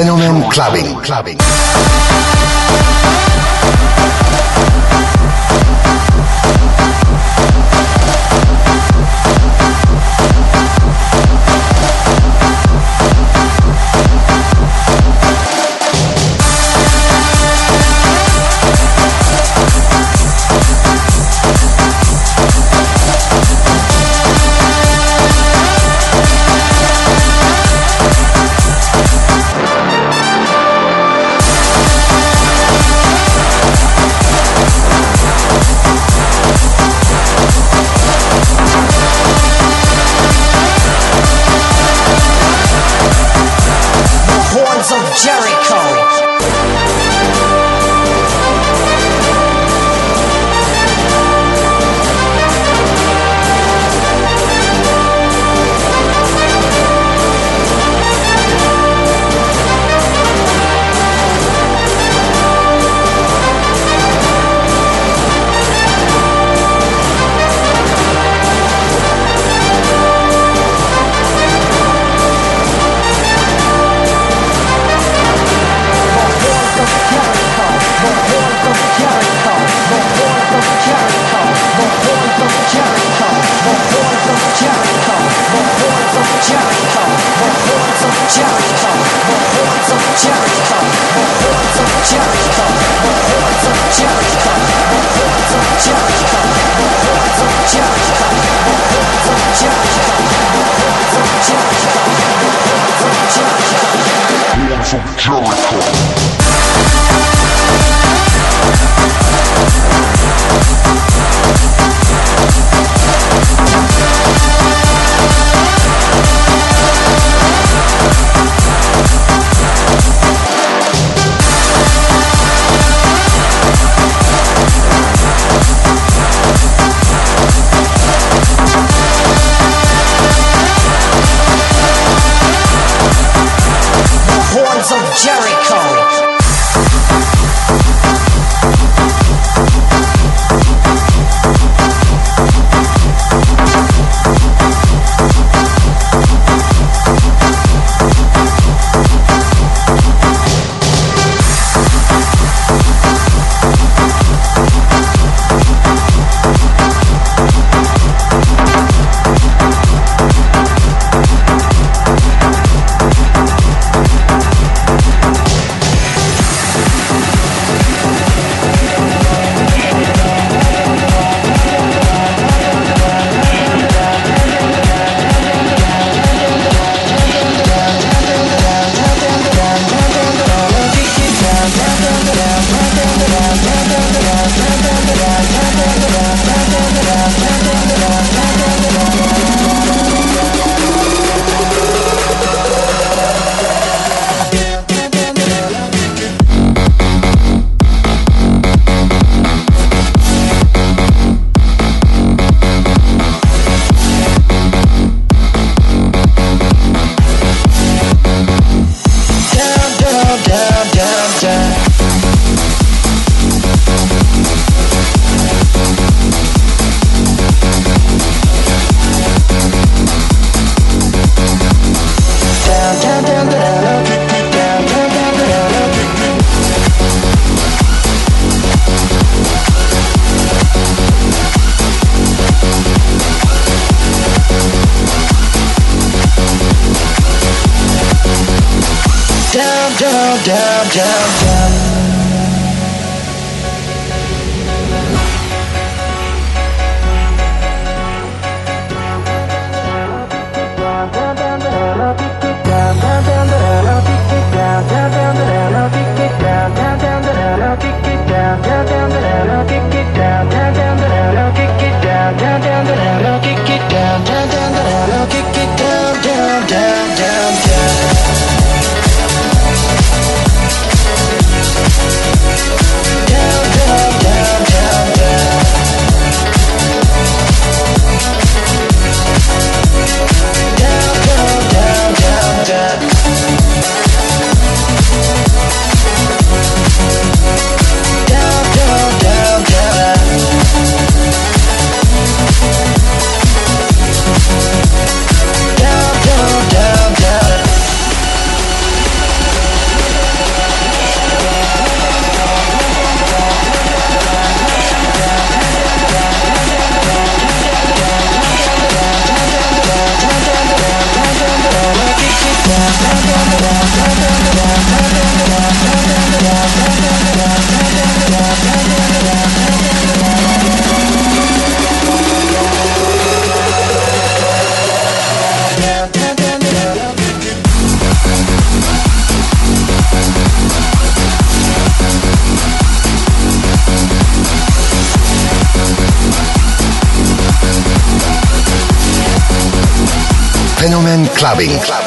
Fenomen clubbing, clubbing. Jericho. Clubbing. Club,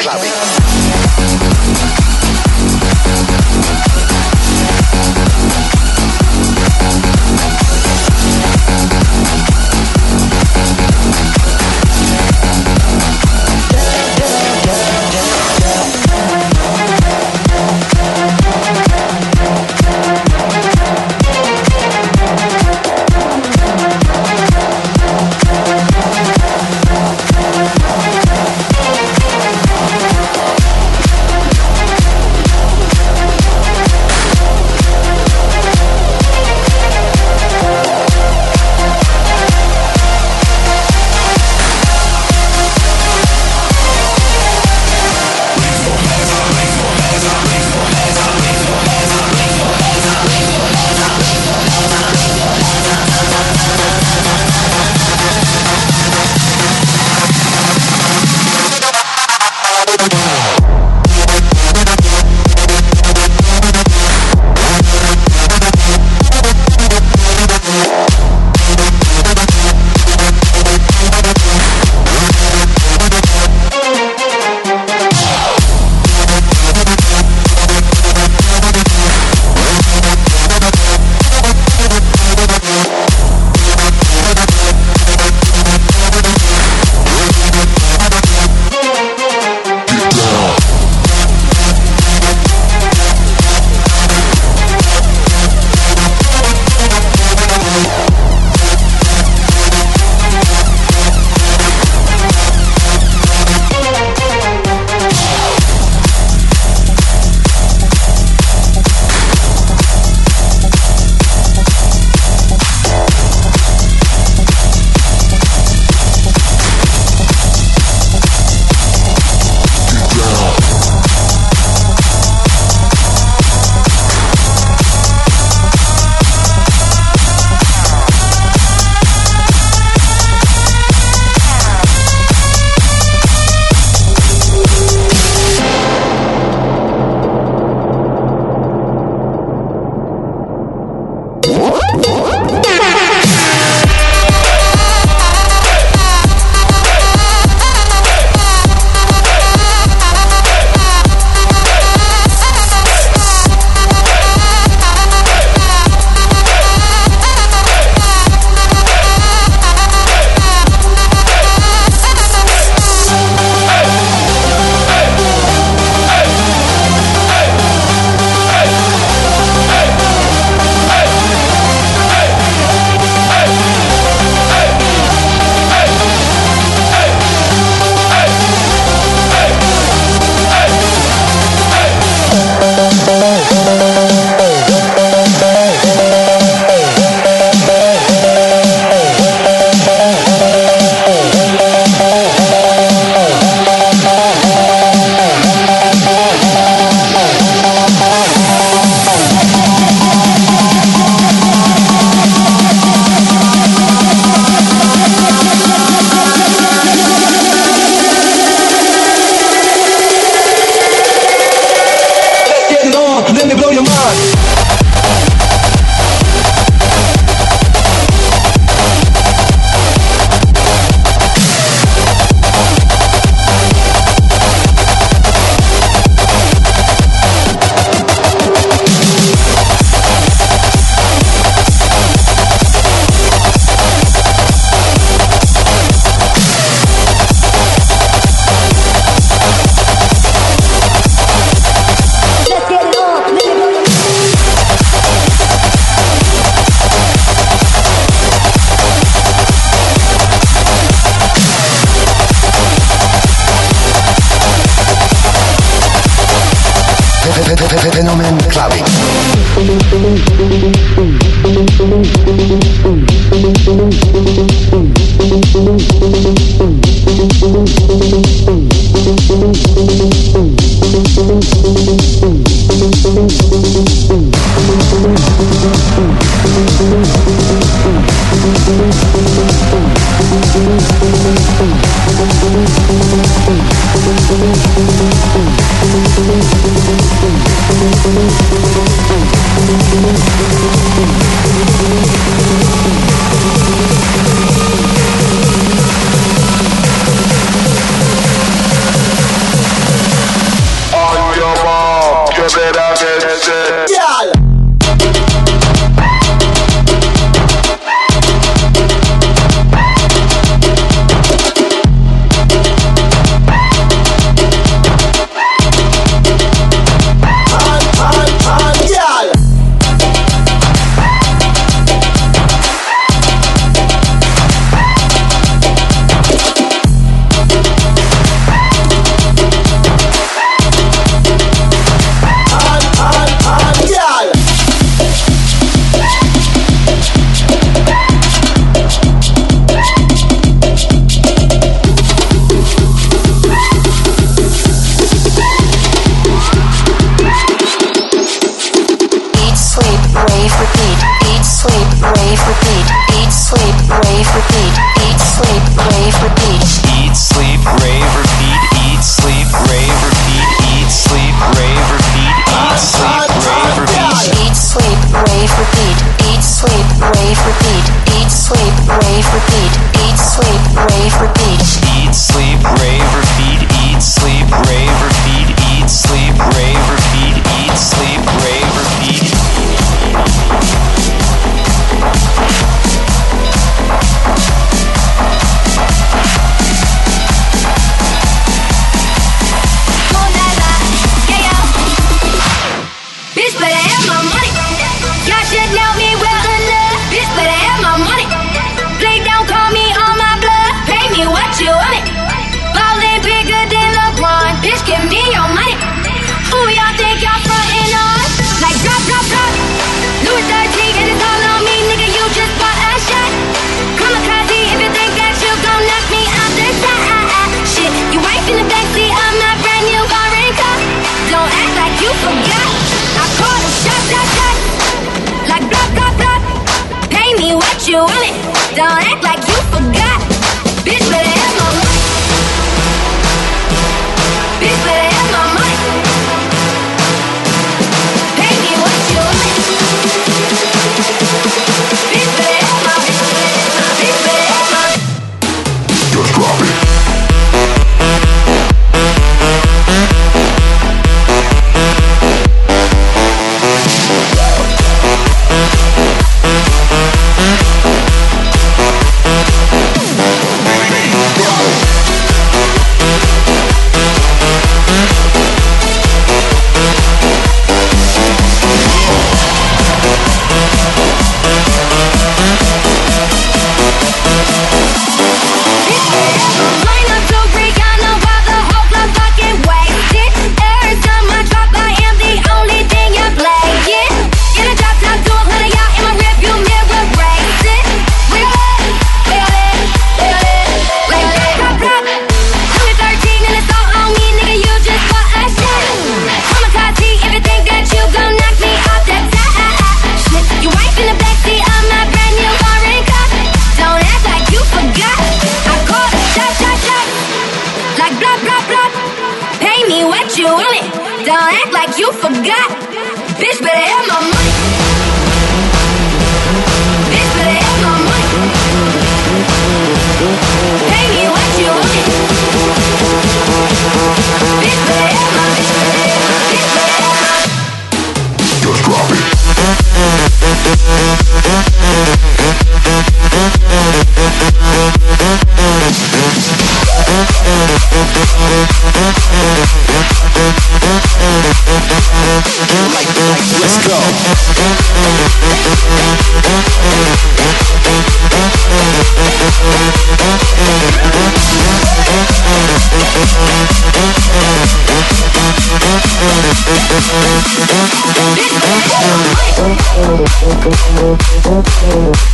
Fenomen Clubbing. Club.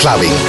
Club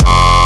speakers.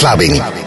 Clubbing.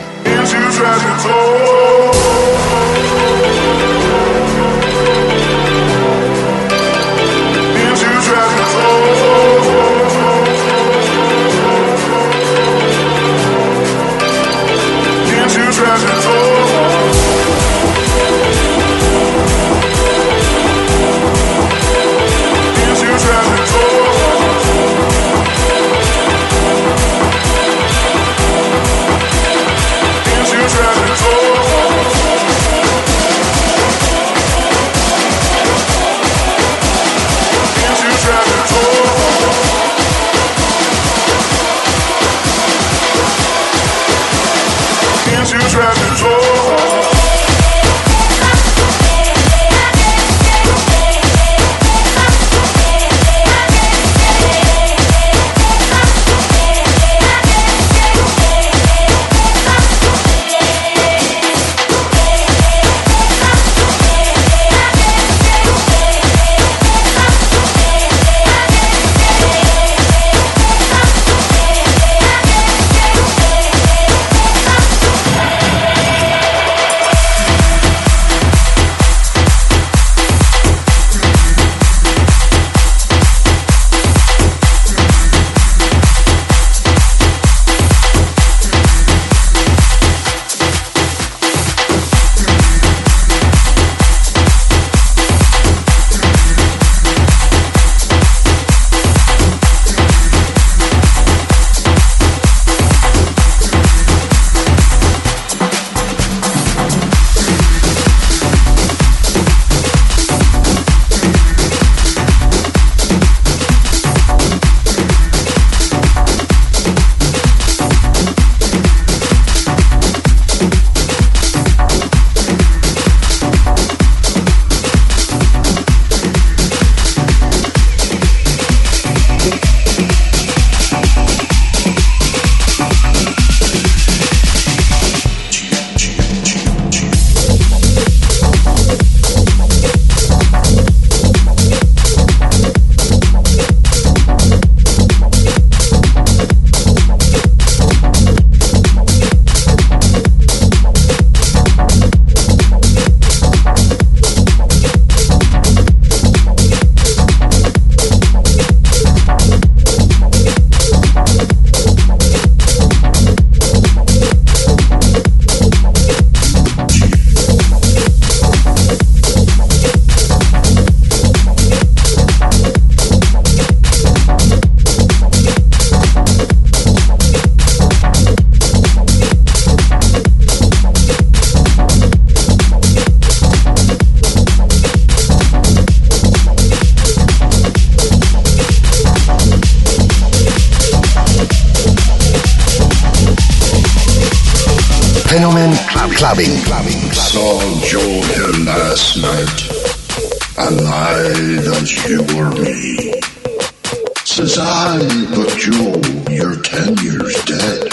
Son, but Joe, you're ten years dead.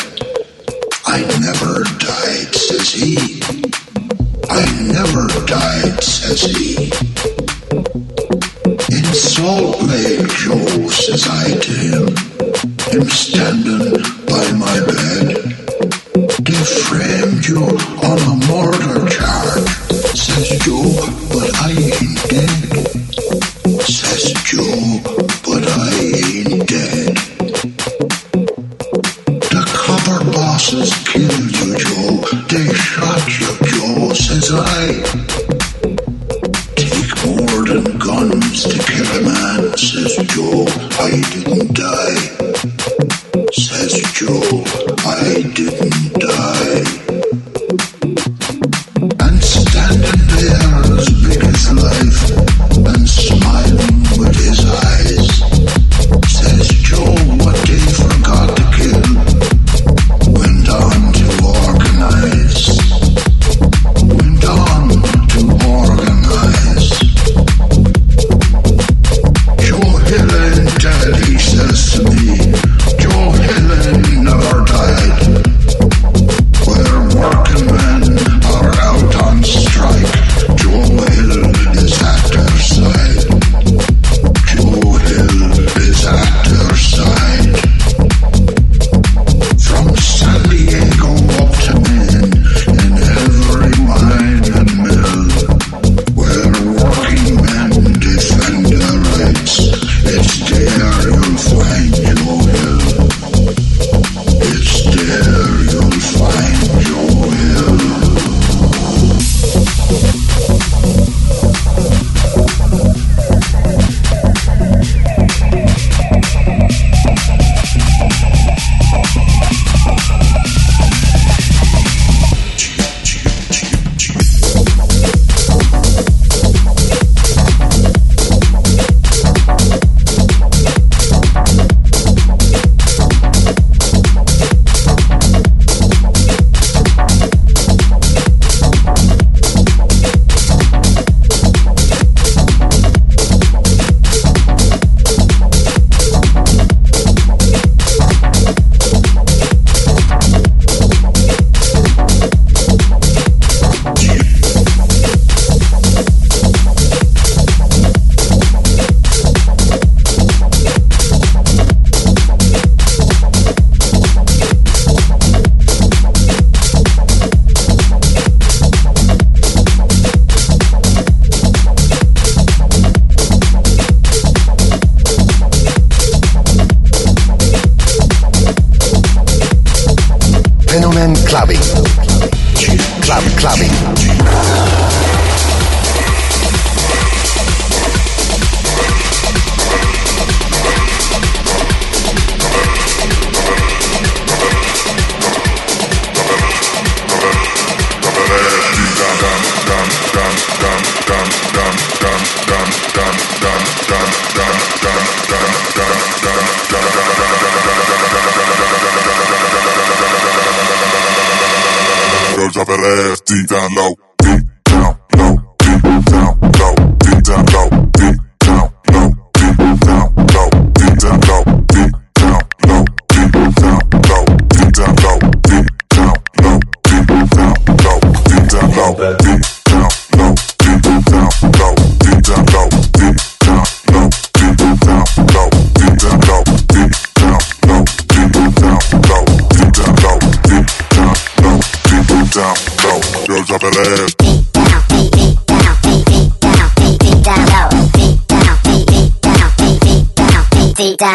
I never died, says he. I never died, says he. In Salt Lake, Joe, says I to him, him standing by my bed. They framed you on a mortar.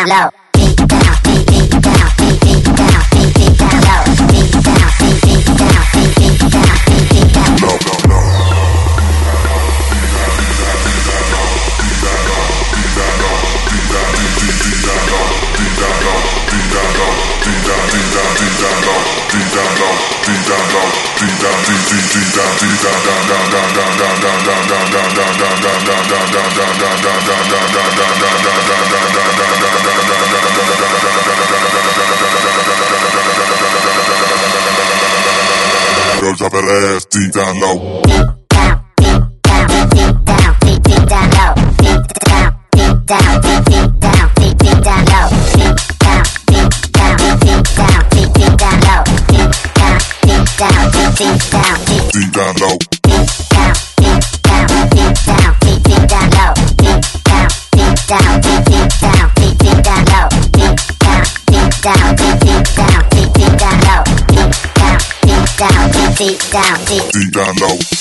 Down low. Deep down, deep, deep down, deep, deep down, deep, deep down low. Deep down, deep, deep down, deep, deep down, deep, deep down. Low, low, low. Girl, drop that ass deep down low. Down, deep down, deep down, deep, deep down low. Down, down, down, deep, down low. Down, down, down, deep, down low. Down, down, down, Deep down low. Deep. Down low.